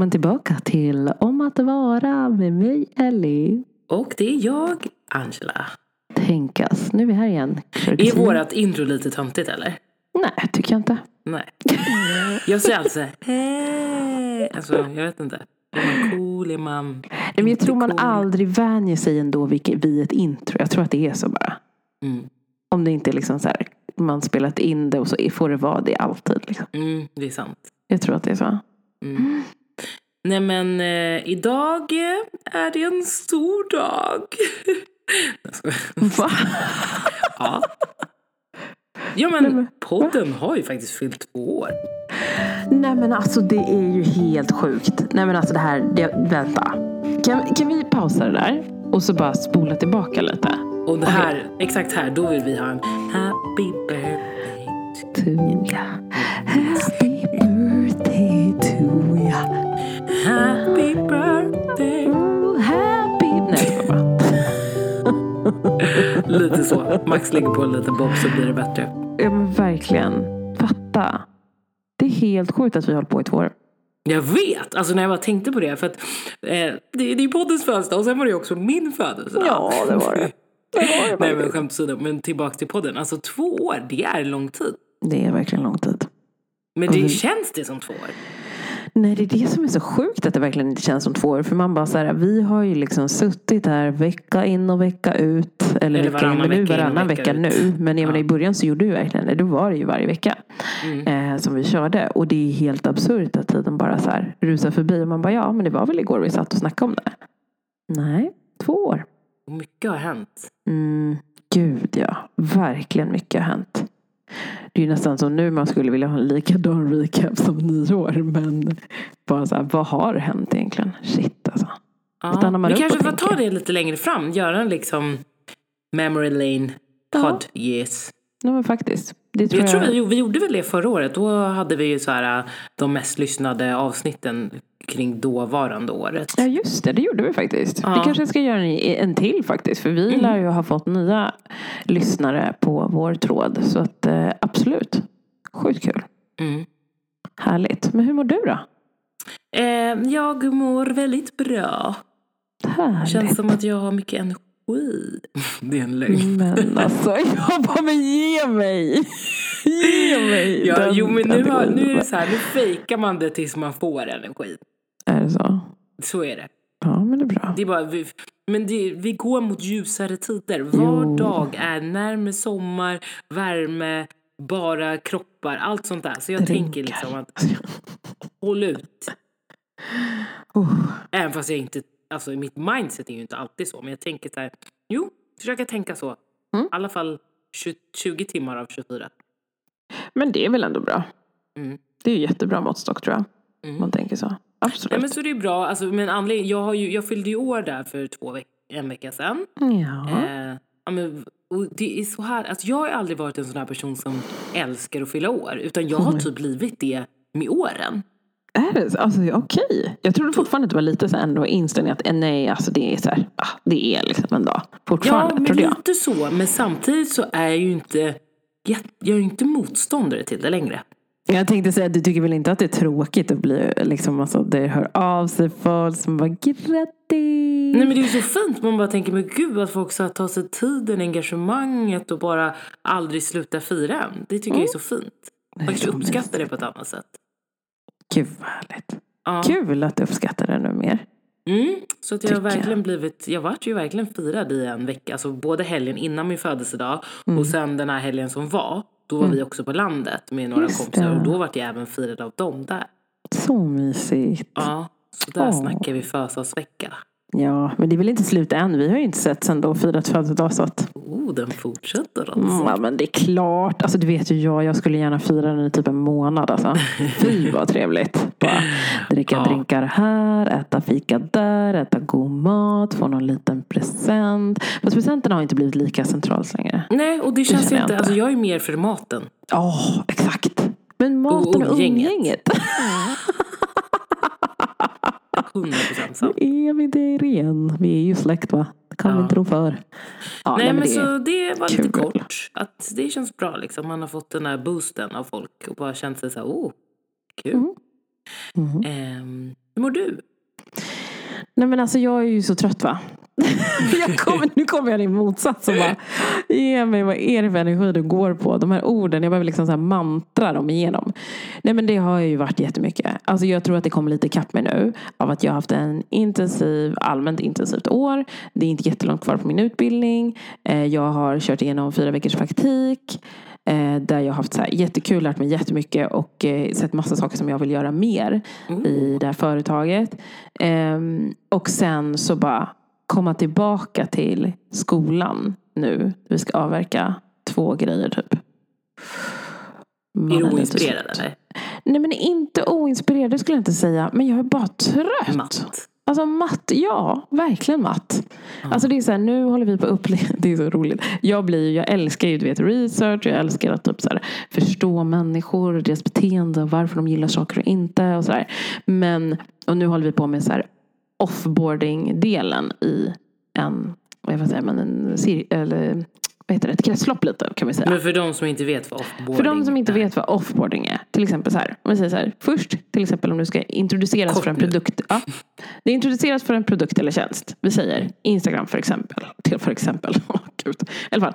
Välkommen tillbaka till Om att vara med mig Ellie. Och det är jag, Angela. Tänkas, nu är vi här igen. Är vårat intro lite töntigt eller? Nej, tycker jag inte. Nej. Jag säger alltså hej. Alltså, jag vet inte. Är man cool? Är man Nej, men jag tror man cool? aldrig vänjer sig ändå vid ett intro. Jag tror att det är så bara. Mm. Om det inte är liksom så här, man spelat in det och så får det vara det alltid. Liksom. Mm, det är sant. Jag tror att det är så. Mm. Nej men eh, idag är det en stor dag. Va? ja. Ja Nej, men men- podden har ju faktiskt fyllt två år. Nej men alltså det är ju helt sjukt. Nej men alltså det här, det, vänta. Kan, kan vi pausa det där? Och så bara spola tillbaka lite? Och det här, exakt här, då vill vi ha en happy birthday. To ya. Happy birthday. Happy... Nej, jag bara. Lite så. Max lägger på en liten bob så blir det bättre. Ja men verkligen. Fatta. Det är helt sjukt att vi har hållit på i två år. Jag vet! Alltså när jag bara tänkte på det. För att eh, det, det är poddens födelsedag och sen var det ju också min födelsedag. Ja, det var det. Det var det Nej men skämt åsido. Men tillbaka till podden. Alltså två år, det är lång tid. Det är verkligen lång tid. Men det vi- känns det som två år. Nej, det är det som är så sjukt att det verkligen inte känns som två år. För man bara så här, vi har ju liksom suttit här vecka in och vecka ut. Eller, Eller vecka in, men nu och varannan vecka vecka, nu. Men jag Ja. menar, i början så gjorde vi verkligen det. Då var det ju varje vecka Mm. eh, som vi körde. Och det är helt absurt att tiden bara så här rusar förbi. Och man bara, ja men det var väl igår vi satt och snackade om det. Nej, två år. Och mycket har hänt. Mm, gud ja, verkligen mycket har hänt. Det är ju nästan som nu man skulle vilja ha en likadan recap som nyår. Men bara så här, vad har hänt egentligen? Shit alltså. Ja. Vi kanske får ta det lite längre fram. Göra en liksom memory lane podd. Yes. Nej men faktiskt. Det tror Jag jag. tror vi, vi gjorde väl det förra året. Då hade vi ju så här äh, de mest lyssnade avsnitten kring dåvarande året. Ja just det, det gjorde vi faktiskt. Ja. Vi kanske ska göra en, en till faktiskt. För vi Mm. lär ju ha fått nya lyssnare på vår tråd. Så att eh, absolut. Sjukt kul. Mm. Härligt. Men hur mår du då? Eh, jag mår väldigt bra. Härligt. Känns som att jag har mycket energi. Det är en lögn. Men alltså, jag bara, men ge mig! Ge mig! Ja, den jo men nu, har, energin. nu är det så här, nu fejkar man det tills man får energi. Är det så? Så är det. Ja, men det är bra. Det är bara, vi, men det, vi går mot ljusare tider. Var Jo. dag är närmare sommar, värme, bara kroppar, allt sånt där. Så jag tänker liksom att håll ut. Oh, Även fast jag inte, alltså mitt mindset är ju inte alltid så. Men jag tänker så här, jo, försöka tänka så. Mm. I alla fall 20, 20 timmar av 24. men det är väl ändå bra. Mm. Det är ju jättebra måttstock tror jag. Mm. Man tänker så. Absolut. Nej, men så det är bra. Alltså, men anledning, jag, har ju, jag fyllde ju år där för två veck, en vecka sedan. Ja. Eh, ja, men, det är så här, alltså, jag har aldrig varit en sån här person som älskar att fylla år. Utan jag har Mm. typ blivit det med åren. Är det så? Alltså, okej. Jag trodde fortfarande att det var lite så här ändå inställning att eh, nej, alltså det är så här, ah, det är liksom en dag. Fortfarande, Ja, men jag. lite så. Men samtidigt så är jag ju inte, jag, jag är inte motståndare till det längre. Jag tänkte säga du tycker väl inte att det är tråkigt att bli liksom, alltså, det hör av sig folk som bara grattis. Nej men det är ju så fint. Man bara tänker, men gud att folk ska ta sig tiden, engagemanget och bara aldrig sluta fira en. Det tycker jag är så fint. Man kanske så uppskattar det på ett annat sätt. Gud vad härligt. Ja. Kul att du uppskattar det nu mer. Mm, så att jag har jag. verkligen blivit, jag vart ju verkligen firad i en vecka. Alltså både helgen innan min födelsedag Mm. och sen den här helgen som var. Då var vi också på landet med några Just kompisar det. och då vart jag även firad av dem där. Så mysigt. Ja, så där Åh. snackar vi födelsedagsvecka. Ja, men det är väl inte slut än. Vi har ju inte sett sen då firat födelsedag så att Oh, den fortsätter alltså. mm, ja, men det är klart. Alltså du vet ju jag, jag skulle gärna fira den i typ en månad alltså. Fy vad trevligt. Bara dricka Ja. drinkar här, äta fika där, äta god mat, få någon liten present. Fast presenterna har inte blivit lika centralt längre. Nej, och det känns jag inte, inte. alltså jag är mer för maten. Ja, exakt. Men maten och umgänget. umgänget. 100% sant. Nu är vi där igen. Vi är ju släkt va? Det kan vi Ja. inte rå för. Ja, Nej men det- så det var lite kul. kort. Att det känns bra liksom. Man har fått den här boosten av folk och bara känt sig så här, oh, kul. Mm. Ehm, hur mår du? Nej men alltså jag är ju så trött va. jag kommer, nu kommer jag i motsats och bara Ge mig vad är det för energi du går på. De här orden, jag behöver liksom så här mantra dem igenom. Nej men det har ju varit jättemycket. Alltså jag tror att det kommer lite kapp mig nu. Av att jag har haft en intensiv, allmänt intensivt år. Det är inte jättelångt kvar på min utbildning. Eh, jag har kört igenom fyra veckors praktik. Eh, där jag har haft så här jättekul, lärt mig jättemycket och eh, sett massa saker som jag vill göra mer i det här företaget. Ehm, och sen så bara komma tillbaka till skolan nu. Vi ska avverka två grejer typ. Man Är du oinspirerad eller? Nej men inte oinspirerad, det skulle jag inte säga. Men jag är bara trött. Matt? Alltså matt, ja, verkligen matt. Alltså det är så här, nu håller vi på att uppleva, det är så roligt. Jag blir jag älskar ju du vet research, jag älskar att typ så här, förstå människor, och deras beteende och varför de gillar saker och inte och så där. Men, och nu håller vi på med så här offboarding-delen i en, vad jag säga, men en eller vad heter det, ett kretslopp lite kan vi säga. Men för de som inte vet vad offboarding För de som inte är. vet vad offboarding är. Till exempel så här. Om vi säger så här. Först till exempel om du ska introduceras Kort för en produkt. Ja, det introduceras för en produkt eller tjänst. Vi säger Instagram för exempel. Till för exempel. Åh, Gud. I alla fall.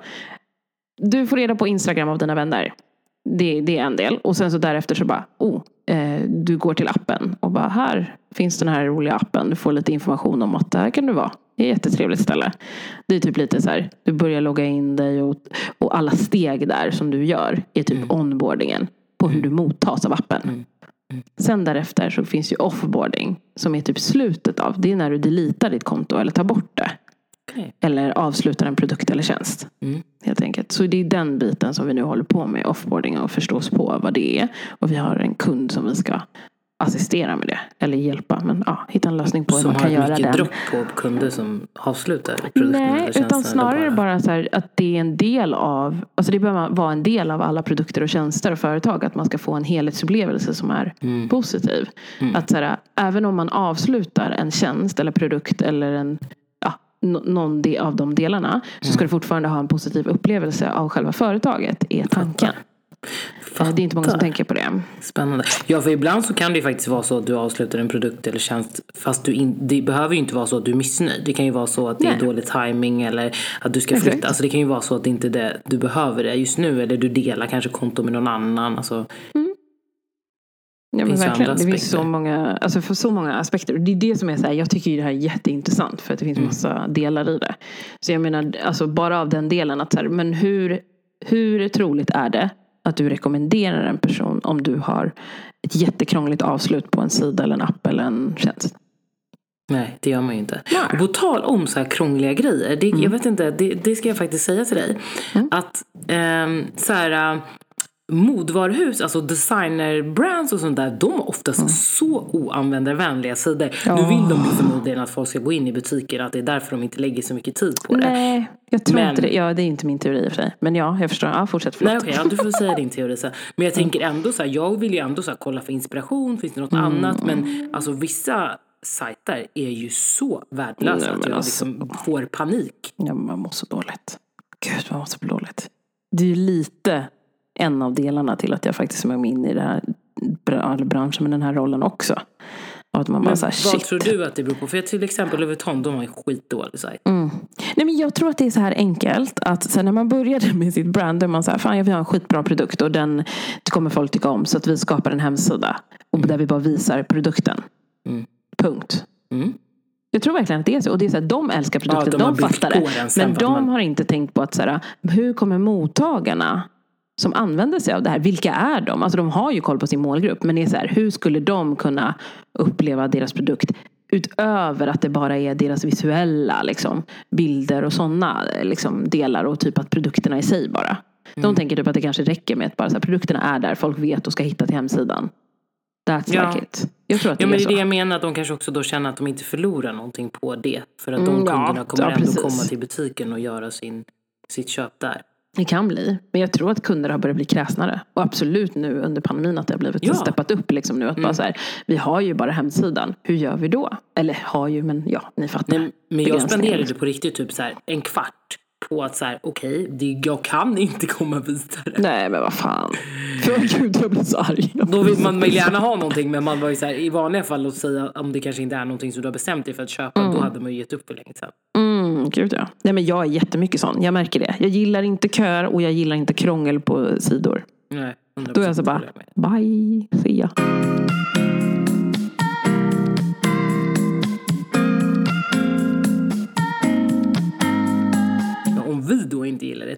Du får reda på Instagram av dina vänner. Det, det är en del. Och sen så därefter så bara, oh, eh, du går till appen och bara, här finns den här roliga appen. Du får lite information om att det här kan du vara. Det är ett jättetrevligt ställe. Det är typ lite så här, du börjar logga in dig och, och alla steg där som du gör är typ onboardingen på hur du mottas av appen. Sen därefter så finns ju offboarding som är typ slutet av. Det är när du deletar ditt konto eller tar bort det. Okej. Eller avslutar en produkt eller tjänst. Mm. Helt enkelt. Så det är den biten som vi nu håller på med. Offboarding och förstå oss på vad det är. Och vi har en kund som vi ska assistera med det. Eller hjälpa. Men ja, hitta en lösning på hur Som man har kan göra mycket den. dropp på kunder som avslutar produkten Nej, utan snarare bara så här att det är en del av, alltså det behöver vara en del av alla produkter och tjänster och företag. Att man ska få en helhetsupplevelse som är Mm. positiv. Att så här, även om man avslutar en tjänst eller produkt eller en, ja, någon del av de delarna. Så Mm. ska du fortfarande ha en positiv upplevelse av själva företaget, är tanken. Eh, Det är inte många som tänker på det. Spännande. Ja, för ibland så kan det ju faktiskt vara så att du avslutar en produkt eller tjänst fast du in, det behöver ju inte vara så att du är missnöjd. Det kan ju vara så att det Nej. är dålig timing eller att du ska flytta. Alltså det kan ju vara så att det inte är det du behöver det just nu eller du delar kanske konto med någon annan. Alltså, Ja, men verkligen. Det finns så många, alltså för så många aspekter. Det är det som är så här, jag tycker ju det här är jätteintressant för att det finns Mm. massa delar i det. Så jag menar, alltså bara av den delen att så här, men hur, hur troligt är det att du rekommenderar en person om du har ett jättekrångligt avslut på en sida eller en app eller en tjänst? nej, det gör man ju inte. Nej. Mm. Och på tal om så här krångliga grejer. Det, Jag vet inte, det, det ska jag faktiskt säga till dig. Att ehm, så här... Modvaruhus, alltså designerbrands och sånt där, de har oftast Mm. så oanvändarvänliga sidor. Nu vill de ju förmodligen att folk ska gå in i butiker, att det är därför de inte lägger så mycket tid på det. Nej, jag tror Men- inte det. Ja, det är inte min teori i och för sig. Men ja, jag förstår. Ja, fortsätt. Förlåt. Nej okej, ja, du får säga din teori sen. Men jag tänker ändå så här, jag vill ju ändå så här, kolla för inspiration, finns det något Mm. annat? Men alltså vissa sajter är ju så värdelösa Nej, att jag alltså. liksom får panik. Ja, man mår så dåligt. Gud, man mår så dåligt. Det är ju lite en av delarna till att jag faktiskt är med in i den här branschen med den här rollen också. Att man bara så här, vad shit. tror du att det beror på? För jag till exempel Vuitton, de har en skitdålig sajt. Mm. Nej, men jag tror att det är så här enkelt. Att sen när man började med sitt brand. Då är man så här, fan jag vill ha en skitbra produkt. Och den kommer folk tycka om. Så att vi skapar en hemsida. Och där vi bara visar produkten. Mm. Punkt. Mm. Jag tror verkligen att det är så. Och det är så här, de älskar produkten, Ja, de de, fattar det. Men de har inte tänkt på att så här, hur kommer mottagarna som använder sig av det här, vilka är de? Alltså de har ju koll på sin målgrupp. Men är så här, hur skulle de kunna uppleva deras produkt utöver att det bara är deras visuella liksom, bilder och sådana liksom, delar och typ att produkterna i sig bara. De Mm. tänker typ att det kanske räcker med att bara så här, produkterna är där, folk vet och ska hitta till hemsidan. That's Ja. like it. Jag tror att Ja det men är så. det jag menar, att de kanske också då känner att de inte förlorar någonting på det. För att de Mm, ja, kunderna kommer ja, ändå precis. komma till butiken och göra sin, sitt köp där. Det kan bli. Men jag tror att kunder har börjat bli kräsnare. Och absolut nu under pandemin att det har blivit Ja. steppat upp. Liksom nu, att bara så här, vi har ju bara hemsidan. Hur gör vi då? Eller har ju, men ja, ni fattar. Nej, men jag spenderade på riktigt typ så här en kvart på att så här, okej, okay, jag kan inte komma vidare. Nej men vad fan. För gud jag blir så arg. Då vill man vill gärna ha någonting men man var ju så här, i vanliga fall låt säga om det kanske inte är någonting som du har bestämt dig för att köpa, mm. då hade man ju gett upp för länge sedan. Mm, gud ja. Nej men jag är jättemycket sån, jag märker det. Jag gillar inte köer och jag gillar inte krångel på sidor. Nej, då är jag så bara, bye, see ya.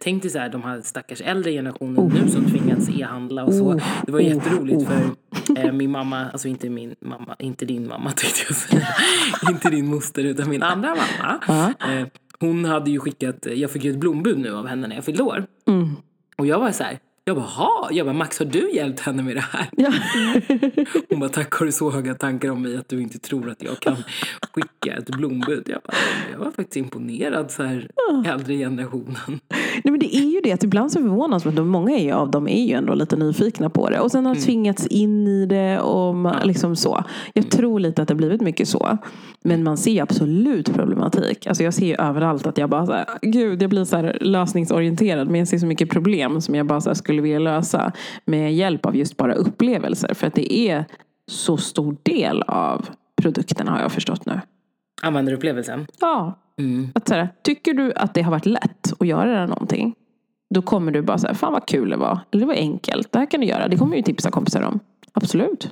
Tänk dig så här, de här stackars äldre generationen oh. nu som tvingats e-handla och så. Oh. Det var jätteroligt oh. för eh, min mamma, alltså inte min mamma, inte din mamma tyckte jag säga. inte din moster utan min andra mamma. Uh. Eh, hon hade ju skickat, jag fick ju ett blombud nu av henne när jag fyllde år. Mm. Och jag var så här, jag bara, ha? Jag bara, Max har du hjälpt henne med det här? Ja. Hon bara, tack har du så höga tankar om mig att du inte tror att jag kan skicka ett blombud. Jag, bara, jag var faktiskt imponerad så här äldre generationen. Nej men det är ju det att ibland så förvånas man. Många ju av dem är ju ändå lite nyfikna på det. Och sen har mm. tvingats in i det och man, liksom så. Jag mm. tror lite att det har blivit mycket så. Men man ser absolut problematik. Alltså jag ser ju överallt att jag bara så här, gud jag blir så här lösningsorienterad. Men jag ser så mycket problem som jag bara så skulle vilja lösa. Med hjälp av just bara upplevelser. För att det är så stor del av produkten har jag förstått nu. Användarupplevelsen? Ja. Mm. Att så här, tycker du att det har varit lätt att göra någonting. Då kommer du bara säga, fan vad kul det var. Eller det var enkelt, det här kan du göra. Det kommer ju tipsa kompisar om. Absolut.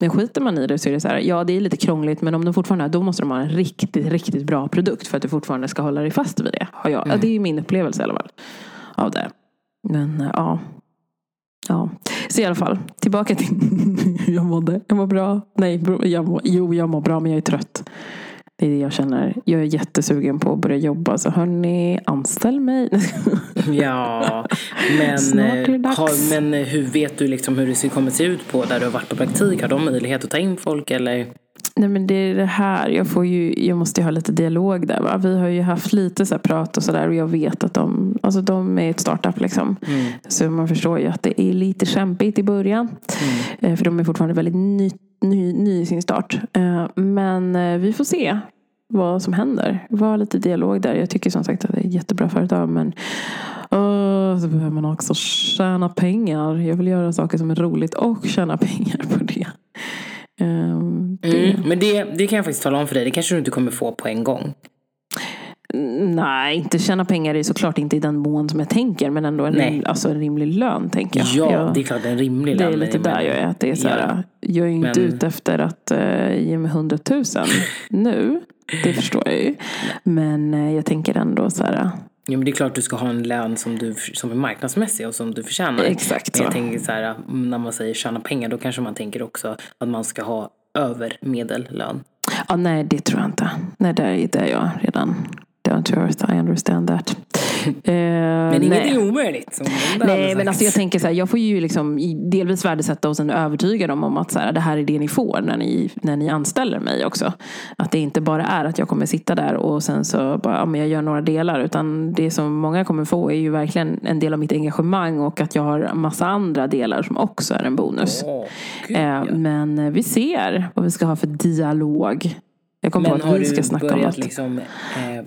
Men skiter man i det så är det så här, ja det är lite krångligt men om de fortfarande, då måste de ha en riktigt, riktigt bra produkt för att du fortfarande ska hålla dig fast vid det. Har jag. Mm. Det är min upplevelse i alla fall. Av det. Men eh, ja. Ja, så i alla fall. Tillbaka till hur jag mådde. Jag mår bra. Nej, jag mår, jo jag mår bra men jag är trött. Det är det jag känner. Jag är jättesugen på att börja jobba. Så hörni, anställ mig. ja, men, eh, har, men eh, hur vet du liksom hur det kommer se ut på där du har varit på praktik? Har de möjlighet att ta in folk eller? Nej men det är det här, jag, får ju, jag måste ju ha lite dialog där. Va? Vi har ju haft lite så prat och sådär och jag vet att de, alltså de är ett startup liksom. Mm. Så man förstår ju att det är lite kämpigt i början. Mm. Eh, för de är fortfarande väldigt ny, ny, ny i sin start. Eh, men eh, vi får se vad som händer. Var lite dialog där. Jag tycker som sagt att det är ett jättebra företag men uh, så behöver man också tjäna pengar. Jag vill göra saker som är roligt och tjäna pengar på det. Um, det. Mm, men det, det kan jag faktiskt tala om för dig. Det kanske du inte kommer få på en gång. Nej, inte tjäna pengar är såklart inte i den mån som jag tänker. Men ändå en, rim, alltså en rimlig lön tänker jag. Ja, jag, det är klart en rimlig lön. Det är lite där jag är. Att det är så här, ja, jag är ju inte men... ute efter att uh, ge mig hundratusen nu. Det förstår jag ju. Men uh, jag tänker ändå så här. Ja, men det är klart du ska ha en lön som, du, som är marknadsmässig och som du förtjänar. Exakt Men jag tänker så här, när man säger tjäna pengar då kanske man tänker också att man ska ha över medellön. Ja, nej, det tror jag inte. Nej, det är där jag redan down to earth. I understand that. Eh, men inget är omöjligt. Nej, men alltså jag tänker så här, jag får ju liksom delvis värdesätta och sen övertyga dem om att så här, det här är det ni får när ni, när ni anställer mig också. Att det inte bara är att jag kommer sitta där och sen så bara, ja, men jag gör några delar. Utan det som många kommer få är ju verkligen en del av mitt engagemang och att jag har massa andra delar som också är en bonus. Oh, eh, Men vi ser vad vi ska ha för dialog. Jag kommer på att vi ska snacka om att... Liksom eh,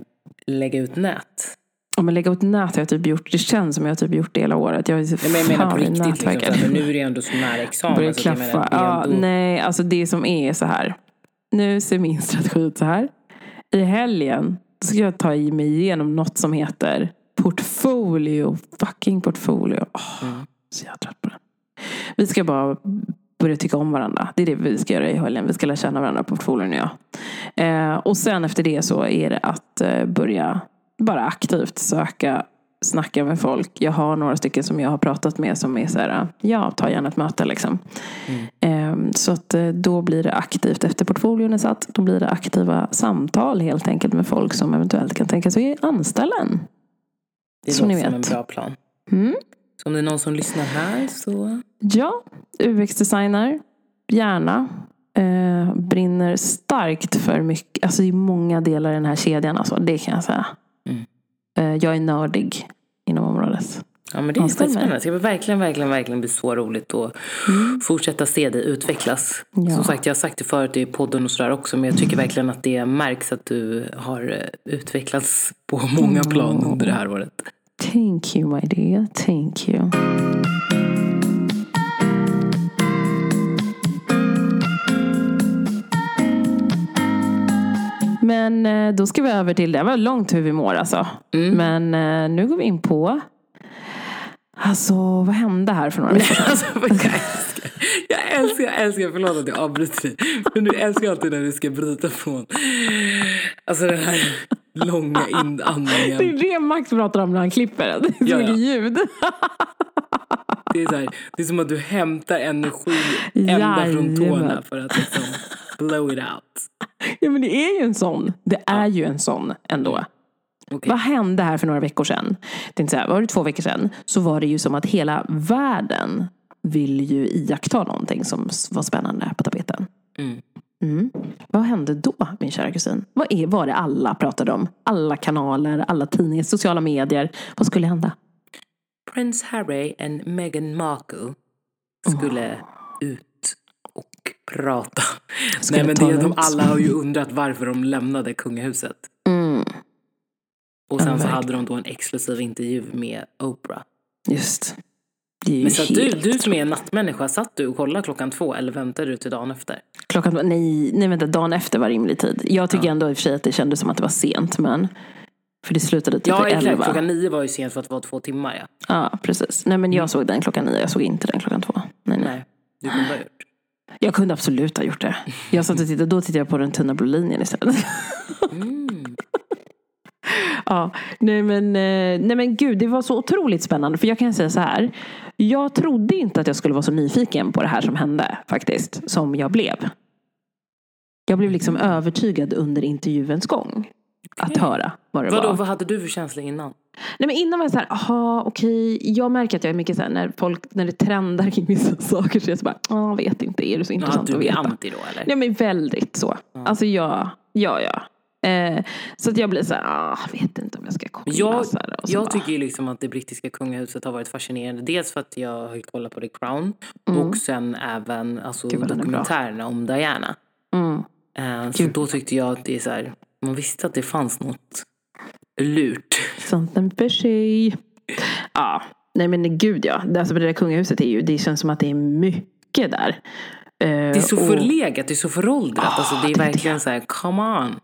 lägga ut nät? Ja, men lägga ut nät har jag typ gjort. Det känns som jag har typ gjort det hela året. Jag är nej, men jag menar på riktigt. Liksom, nu är det ändå så nära examen. Börjar klaffa. Menar, ja, ändå... Nej, alltså det som är så här. Nu ser min strategi ut så här. I helgen ska jag ta mig igenom något som heter portfolio. Fucking portfolio. Oh, mm. Så jag trött på det. Vi ska bara börja tycka om varandra. Det är det vi ska göra i helgen. Vi ska lära känna varandra, portfolien och jag. Eh, och sen efter det så är det att eh, börja bara aktivt söka snacka med folk. Jag har några stycken som jag har pratat med som är så här, ja, ta gärna ett möte liksom. Mm. Ehm, så att eh, då blir det aktivt efter portfolien är satt. Då blir det aktiva samtal helt enkelt med folk som eventuellt kan tänka sig anställa en. Det låter som en bra plan. Mm. Så om det är någon som lyssnar här så... Ja, UX-designer. Gärna. Eh, brinner starkt för mycket, alltså i många delar i den här kedjan. Alltså, det kan jag säga. Mm. Eh, jag är nördig inom området. Ja men det är skitspännande. Det ska verkligen, verkligen, verkligen bli så roligt att fortsätta se dig utvecklas. Ja. Som sagt, jag har sagt det förut i podden och sådär också, men jag tycker verkligen att det märks att du har eh, utvecklats på många plan under det här året. Thank you my dear, thank you. Men eh, då ska vi över till, det var långt hur vi mår alltså. Men eh, nu går vi in på, alltså vad hände här för några veckor sedan? Alltså, jag älskar, jag älskar, jag älskar, förlåt att jag avbryter dig. Men du älskar alltid när du ska bryta från, alltså den här långa Det är inandningen. det Max pratar om när han klipper det. Det är så mycket ljud. Det är, så här, det är som att du hämtar energi ända från tårna Jajamän. för att liksom blow it out. Ja men det är ju en sån. Det är ju en sån ändå. Okej. Vad hände här för några veckor sedan? Tänkte så här, var det två veckor sedan? Så var det ju som att hela världen vill ju iaktta någonting som var spännande på tapeten. Mm. Mm. Vad hände då, min kära kusin? Vad är, var det alla pratade om? Alla kanaler, alla tidningar, sociala medier. Vad skulle hända? Prince Harry och Meghan Markle skulle ut och prata. Nej men det, de alla har ju undrat varför de lämnade kungahuset. Mm. Och sen Ja, så hade de då en exklusiv intervju med Oprah. Just. Ju Men så du, du som är en nattmänniska, satt du och kollade klockan två eller väntade du till dagen efter? Klockan var, nej, nej vänta, dagen efter var rimlig tid. Jag tycker ändå i och för sig att det kändes som att det var sent men för det slutade typ Ja, vid elva. Klockan nio var ju sent för att det var två timmar. Ja. Ja, precis. Nej men jag såg den klockan nio, jag såg inte den klockan två. Nej, nej. Nej, du kunde gjort. Jag kunde absolut ha gjort det. Jag satt och tittade, då tittade jag på den tunna blå linjen istället. Mm. Ja, nej men, eh, nej men gud, det var så otroligt spännande. För jag kan säga så här. Jag trodde inte att jag skulle vara så nyfiken på det här som hände faktiskt. Som jag blev. Jag blev liksom övertygad under intervjuens gång. Att Okej. höra vad det Vadå, var. vad hade du för känsla innan? Nej men innan var jag så här, aha okej. Jag märker att jag är mycket så här, när folk, när det trendar kring vissa saker så är jag så bara, ah, vet inte, är det så Ja, intressant du att veta? anti då eller? Ja men väldigt så. Alltså ja, ja, ja. Eh, så att jag blir så här, ah, vet inte om jag ska kolla. Jag, så här, jag bara, tycker ju liksom att det brittiska kungahuset har varit fascinerande. Dels för att jag har kollat på The Crown och sen även alltså, Mm. Gud, är dokumentärerna om Diana. Mm. Eh, så då tyckte jag att det är så här, man visste att det fanns något lurt. Something fishy. Ja, nej men gud ja. Det- Alltså det där kungahuset är ju, det känns som att det är mycket där. Eh, Det är så och- förlegat, det är så föråldrat. alltså, det är det verkligen så här, come on.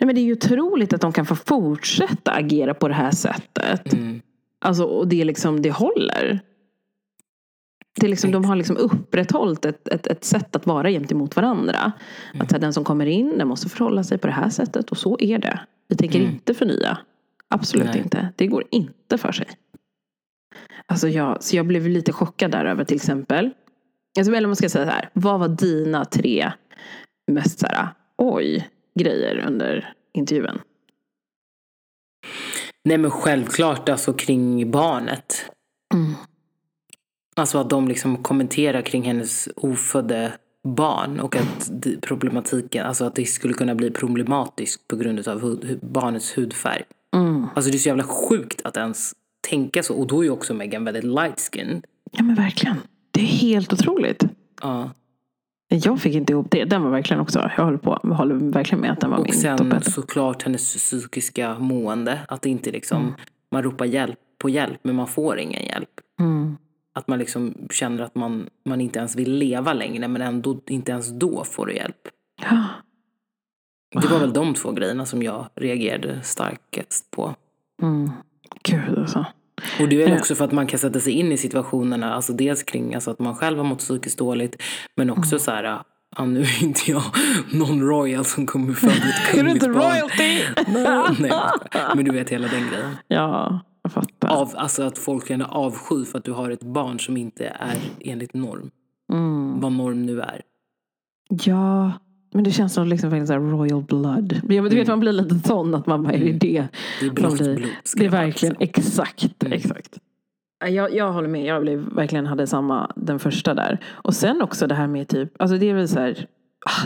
Nej men det är ju otroligt att de kan få fortsätta agera på det här sättet. Mm. Alltså, och det är liksom, det håller. Det är liksom, de har liksom upprätthållit ett, ett, ett sätt att vara gentemot varandra. Att så här, den som kommer in, den måste förhålla sig på det här sättet. Och så är det. Vi tänker Mm. inte förnya. Absolut Nej. inte. Det går inte för sig. Alltså jag, så jag blev lite chockad där över till exempel. Alltså, eller man ska säga så här. Vad var dina tre mest så här, oj, grejer under intervjun? Nej men självklart alltså kring barnet. Mm. Alltså att de liksom kommenterar kring hennes ofödde barn och att problematiken, alltså att det skulle kunna bli problematiskt på grund av hud, hu- barnets hudfärg. Mm. Alltså det är så jävla sjukt att ens tänka så. Och då är ju också Meghan väldigt light skinned. Ja men verkligen. Det är helt otroligt. Ja. Jag fick inte ihop det. Den var verkligen också, jag håller, på, jag håller verkligen med att den var Och min sen topp ett. såklart hennes psykiska mående. Att det inte liksom, man ropar hjälp på hjälp men man får ingen hjälp. Mm. Att man liksom känner att man, man inte ens vill leva längre men ändå inte ens då får du hjälp. Ja. Det var väl de två grejerna som jag reagerade starkast på. Mm. Gud alltså. Och det är väl också för att man kan sätta sig in i situationerna, alltså dels kring alltså att man själv har mått psykiskt dåligt, men också Mm. så här, ja nu är inte jag någon royal som kommer föda ett Är du kungligt inte barn. royalty? Nej, nej, men du vet hela den grejen. Ja, jag fattar. Av, alltså att folk känner avsky för att du har ett barn som inte är enligt norm. Mm. Vad norm nu är. Ja, men det känns som liksom så här royal blood. Men jag- Du vet man blir lite sån att man bara, är det det? Mm. Det är Man blått blir- blod. Det är verkligen exakt, Mm. exakt. Ja, Jag, jag håller med, jag blev, verkligen hade samma den första där. Och sen också det här med typ, alltså det är väl så här,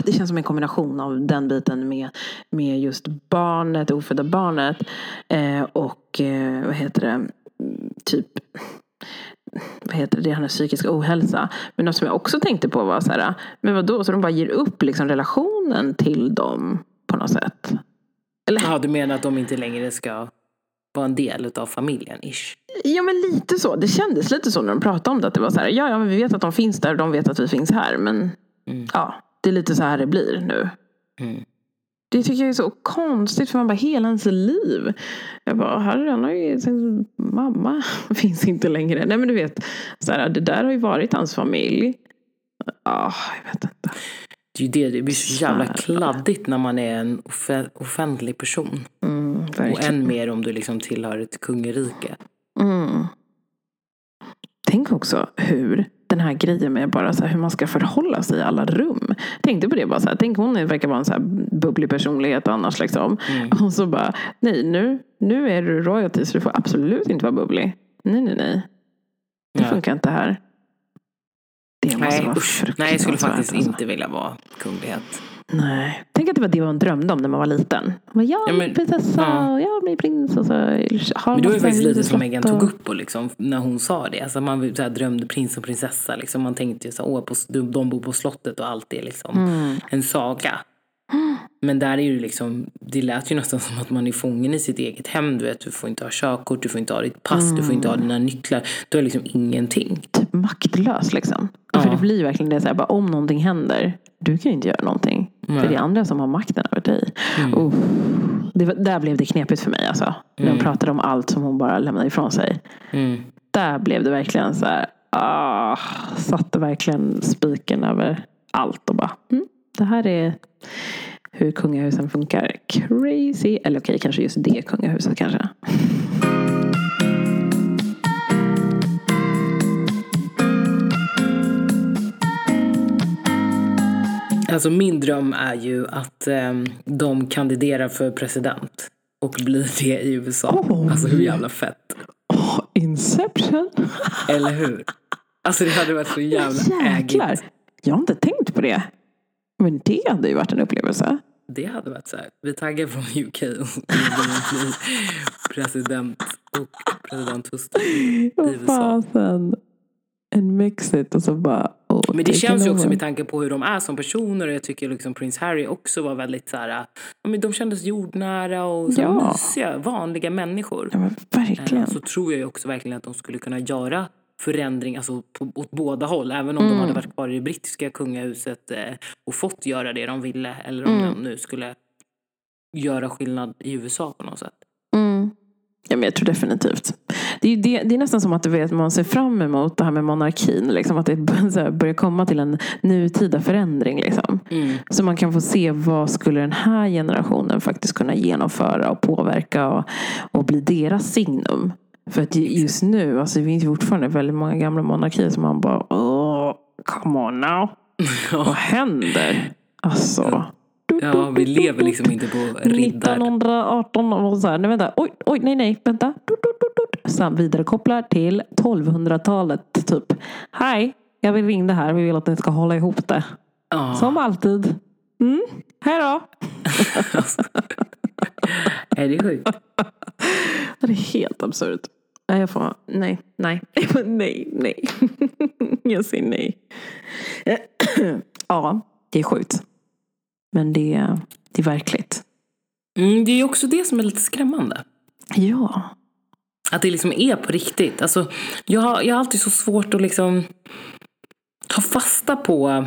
det känns som en kombination av den biten med, med just barnet, det ofödda barnet. Eh, och eh, vad heter det, typ vad heter det, hennes psykiska ohälsa. Men något som jag också tänkte på var så här, men vadå, så de bara ger upp liksom relationen till dem på något sätt? Eller? Ja, du menar att de inte längre ska vara en del av familjen, ish? Ja, men lite så. Det kändes lite så när de pratade om det. Att det var så här, ja, ja, men vi vet att de finns där och de vet att vi finns här. Men mm. ja, det är lite så här det blir nu. Mm. Det tycker jag är så konstigt för man bara hela ens liv. Jag bara, han har ju, mamma finns inte längre. Nej men du vet, så här, det där har ju varit hans familj. Ja, oh, jag vet inte. Det är ju det, det blir så jävla kladdigt när man är en offentlig person. Mm, och än mer om du liksom tillhör ett kungarike. Mm. Tänk också hur den här grejen med bara så hur man ska förhålla sig i alla rum. Tänkte på det bara så här, tänk hon verkar vara en så här bubblig personlighet annars liksom. Mm. Och så bara, nej nu, nu är du royalty så du får absolut inte vara bubblig. Nej, nej, nej. Det ja. funkar inte här. Det måste nej, vara usch. Nej, jag skulle faktiskt alltså. inte vilja vara kunglighet. Nej. Tänk att det var det man drömde om när man var liten. Man, jag ja, men, prinsessa ja. och jag blir prins. Och så, men det var ju faktiskt lite som Megan tog upp och liksom, när hon sa det. Alltså man så här, drömde prins och prinsessa. Liksom. Man tänkte ju så här, på, de bor på slottet och allt är liksom mm. en saga. Men där är ju liksom, det lät ju nästan som att man är fången i sitt eget hem. Du vet, du får inte ha körkort, du får inte ha ditt pass, mm. du får inte ha dina nycklar. Du har liksom ingenting. Typ maktlös liksom. Ja. För det blir verkligen det så här, bara om någonting händer, du kan ju inte göra någonting. Nej. Det är andra som har makten över dig. Mm. Uh, det, där blev det knepigt för mig alltså. Mm. När hon pratade om allt som hon bara lämnade ifrån sig. Mm. Där blev det verkligen så här, ah, satte verkligen spiken över allt och bara, mm, det här är hur kungahusen funkar. Crazy. Eller okej, okay, kanske just det kungahuset kanske. Alltså min dröm är ju att eh, de kandiderar för president och blir det i USA. Oh, alltså hur jävla fett. Oh, Inception. Eller hur? Alltså det hade varit så jävla ägigt. Jag har inte tänkt på det. Men det hade ju varit en upplevelse. Det hade varit så här. Vi taggar från UK och president och presidenthustru i USA. Fasen. En mixit och så bara... Men det känns ju också med tanke på hur de är som personer jag tycker liksom Prince Harry också var väldigt så här, de kändes jordnära och så ja. mysiga, vanliga människor. Ja, men verkligen. Så tror jag ju också verkligen att de skulle kunna göra förändring alltså på, åt båda håll. Även om mm. de hade varit kvar i det brittiska kungahuset eh, och fått göra det de ville. Eller om mm. de nu skulle göra skillnad i USA på något sätt. Ja, men jag tror definitivt. Det är, det, det är nästan som att du vet, man ser fram emot det här med monarkin. Liksom, att det börjar komma till en nutida förändring. Liksom. Mm. Så man kan få se vad skulle den här generationen faktiskt kunna genomföra och påverka och, och bli deras signum. För att just nu, alltså det finns fortfarande väldigt många gamla monarkier som man bara, oh, come on now. Vad händer? Alltså. Ja, vi lever liksom inte på riddar. 1918 och så här, nej vänta, oj, oj, nej, nej, vänta. Sen vidarekopplar till 1200-talet typ. Hej, jag vill ringa här, vi vill att ni ska hålla ihop det. Oh. Som alltid. Mm, hej då. är det sjukt? Det är helt absurt. Jag får, nej, nej, nej, nej. Jag säger nej. Ja, det är sjukt. Men det, det är verkligt. Mm, det är också det som är lite skrämmande. Ja. Att det liksom är på riktigt. Alltså, jag, har, jag har alltid så svårt att liksom ta fasta på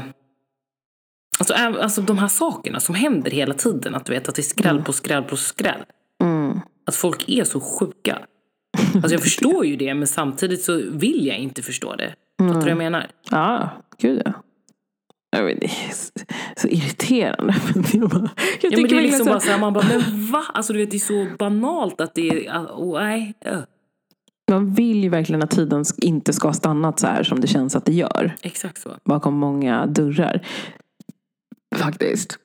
alltså, alltså de här sakerna som händer hela tiden. Att du vet att det är skräll mm. på skräll på skräll. Mm. Att folk är så sjuka. Alltså jag förstår ju det men samtidigt så vill jag inte förstå det. Mm. Fattar du vad jag menar? Ja, gud ja. Jag vet, det är så irriterande. Jag, bara, jag ja, men det är liksom så... bara så här, man bara, men va? Alltså du vet det är så banalt att det är, oh, nej. Uh. Man vill ju verkligen att tiden inte ska ha stannat så här som det känns att det gör. Exakt så. Bakom många dörrar. Faktiskt.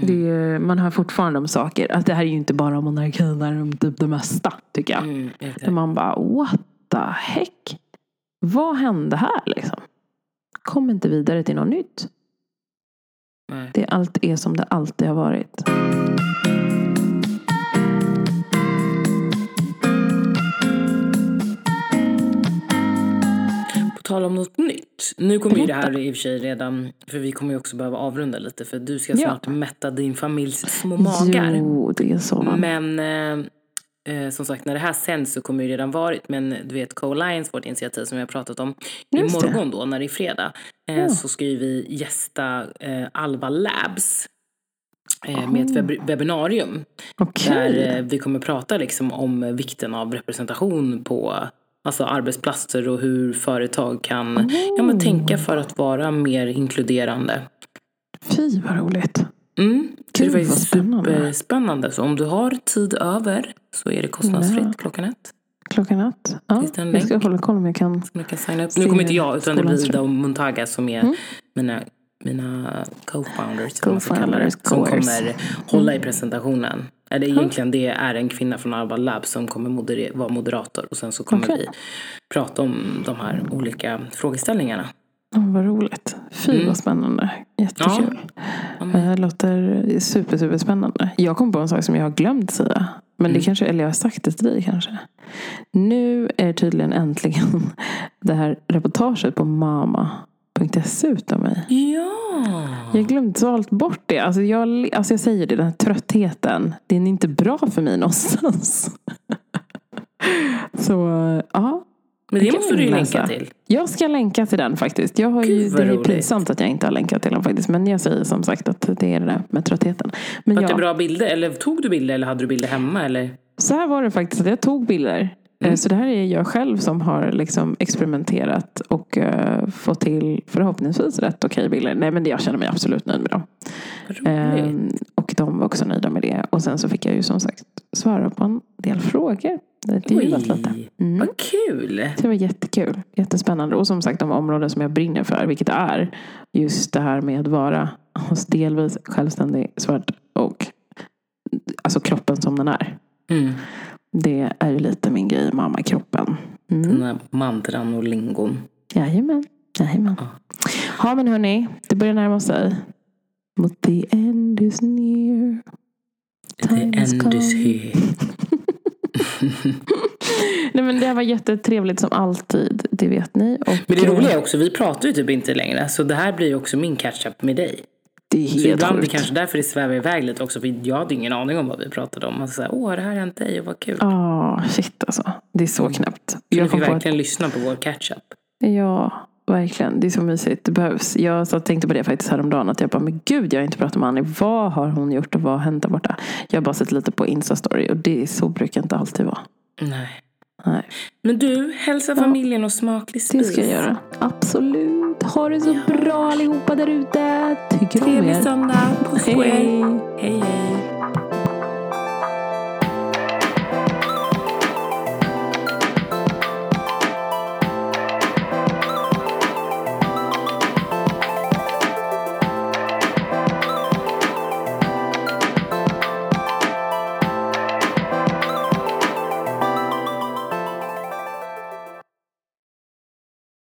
Mm. Det, man hör fortfarande om saker. Att det här är ju inte bara monarkin, det är om typ det mesta tycker jag. Mm, man bara, what the heck? Vad hände här liksom? kom inte vidare till något nytt. Nej. Det allt är som det alltid har varit. På tal om något nytt. Nu kommer ju det här i och för sig redan, för vi kommer ju också behöva avrunda lite för du ska snart ja. mätta din familjs små magar. Jo, det är så. Men eh, eh, som sagt, när det här sänds så kommer det redan varit, men du vet Co-Alliance, vårt initiativ som vi har pratat om, Just det. imorgon då när det är fredag, eh, Ja. så ska ju vi gästa eh, Alba Labs eh, med ett webb- webbinarium. Okej. Där eh, vi kommer prata liksom om vikten av representation på alltså arbetsplatser och hur företag kan ja, men tänka för att vara mer inkluderande. Fy vad roligt. Mm. Så det Gud, var spännande. superspännande. Så om du har tid över så är det kostnadsfritt Ja. klockan ett. Klockan ett. Ja, jag ska hålla koll om jag kan. Som du kan signa upp. Nu kommer inte jag utan det blir Ida och Muntaga som är Mm. mina, mina co-founders. kalla det, Som kommer hålla i presentationen. Eller egentligen det är en kvinna från Alba Lab som kommer modere- vara moderator. Och sen så kommer Okej. vi prata om de här olika frågeställningarna. Oh, vad roligt. Fy Mm. vad spännande. Jättekul. Ja, Det låter super, super spännande. Jag kom på en sak som jag har glömt säga. Men det Mm. kanske, eller jag har sagt det till dig kanske. Nu är tydligen äntligen det här reportaget på mama.se utav mig. Ja! Jag glömde svalt bort det. Alltså jag, alltså jag säger det, den här tröttheten. Den är inte bra för mig någonstans. Så ja, Men det måste du ju jag länka till. jag ska länka till den faktiskt. Jag har ju, Gud, det är roligt. pinsamt att jag inte har länkat till den faktiskt. Men jag säger som sagt att det är det där med tröttheten. Men Var det bra bilder? Eller tog du bilder eller hade du bilder hemma? Eller? så här var det faktiskt att jag tog bilder. Mm. Eh, Så det här är jag själv som har liksom experimenterat och uh, fått till förhoppningsvis rätt okej bilder. Nej men jag känner mig absolut nöjd med dem. Ehm, och de var också nöjda med det. Och sen så fick jag ju som sagt svara på en del frågor. Det är ju lite. Mm. vad kul! Det var jättekul. Jättespännande. Och som sagt de områden som jag brinner för. Vilket är just det här med att vara delvis självständig, svart och alltså kroppen som den är. Mm. Det är ju lite min grej, mammakroppen. Mm. Den här mantran och lingon. Jajamän. Jajamän. Ja. Ja men hörni, det börjar närma sig. Mot the end is near. The Time has end is here. Nej men det här var jättetrevligt som alltid. Det vet ni. Och, Men det eh, roliga är också, vi pratar ju typ inte längre. Så det här blir ju också min catch-up med dig. Det är Så helt ibland är det sjukt. kanske därför det svävar iväg lite också. För jag hade ingen aning om vad vi pratade om. Man säger, åh det här har hänt dig och vad kul. Ah, shit alltså. Det är så knäppt. Så du Jag fick på att, verkligen lyssna på vår catch-up. ja, verkligen. Det är så mysigt. Det behövs. Jag tänkte på det faktiskt häromdagen. Att jag bara, men gud jag har inte pratat med Annie. Vad har hon gjort och vad har hänt där borta? Jag har bara sett lite på Insta-story och det är så brukar inte alltid vara. Nej. Nej, Men du, hälsa Ja. familjen och smaklig det spis. ska jag göra. Absolut. Ha det så Ja. bra allihopa där ute. Tycker om Trevlig er. söndag. Puss på er. Hej. Hej hej.